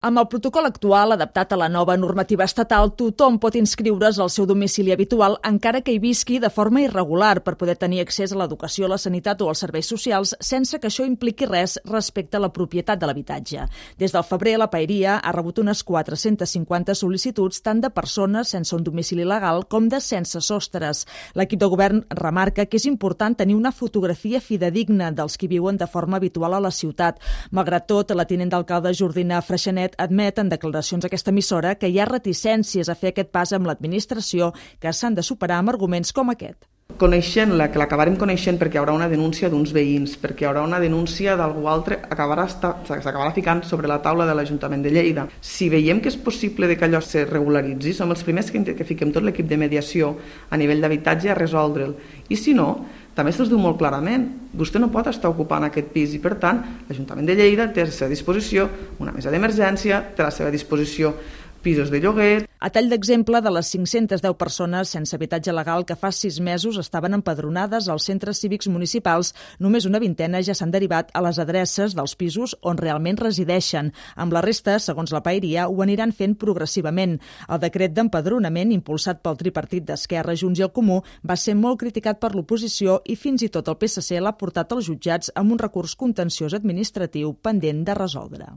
Amb el protocol actual, adaptat a la nova normativa estatal, tothom pot inscriure's al seu domicili habitual encara que hi visqui de forma irregular per poder tenir accés a l'educació, la sanitat o als serveis socials sense que això impliqui res respecte a la propietat de l'habitatge. Des del febrer, la Paeria ha rebut unes 450 sol·licituds tant de persones sense un domicili legal com de sense sostres. L'equip de govern remarca que és important tenir una fotografia fidedigna dels qui viuen de forma habitual a la ciutat. Malgrat tot, la tinent d'alcalde Jordina Freixenet Internet admet en declaracions a aquesta emissora que hi ha reticències a fer aquest pas amb l'administració que s'han de superar amb arguments com aquest coneixent-la, que l'acabarem coneixent perquè hi haurà una denúncia d'uns veïns, perquè hi haurà una denúncia d'algú altre, acabarà s'acabarà ficant sobre la taula de l'Ajuntament de Lleida. Si veiem que és possible de que allò se regularitzi, som els primers que, que fiquem tot l'equip de mediació a nivell d'habitatge a resoldre'l. I si no, també se'ls diu molt clarament, vostè no pot estar ocupant aquest pis i per tant l'Ajuntament de Lleida té a la seva disposició una mesa d'emergència, té a la seva disposició pisos de lloguer. A tall d'exemple, de les 510 persones sense habitatge legal que fa sis mesos estaven empadronades als centres cívics municipals, només una vintena ja s'han derivat a les adreces dels pisos on realment resideixen. Amb la resta, segons la Paeria, ho aniran fent progressivament. El decret d'empadronament, impulsat pel tripartit d'Esquerra, Junts i el Comú, va ser molt criticat per l'oposició i fins i tot el PSC l'ha portat als jutjats amb un recurs contenciós administratiu pendent de resoldre.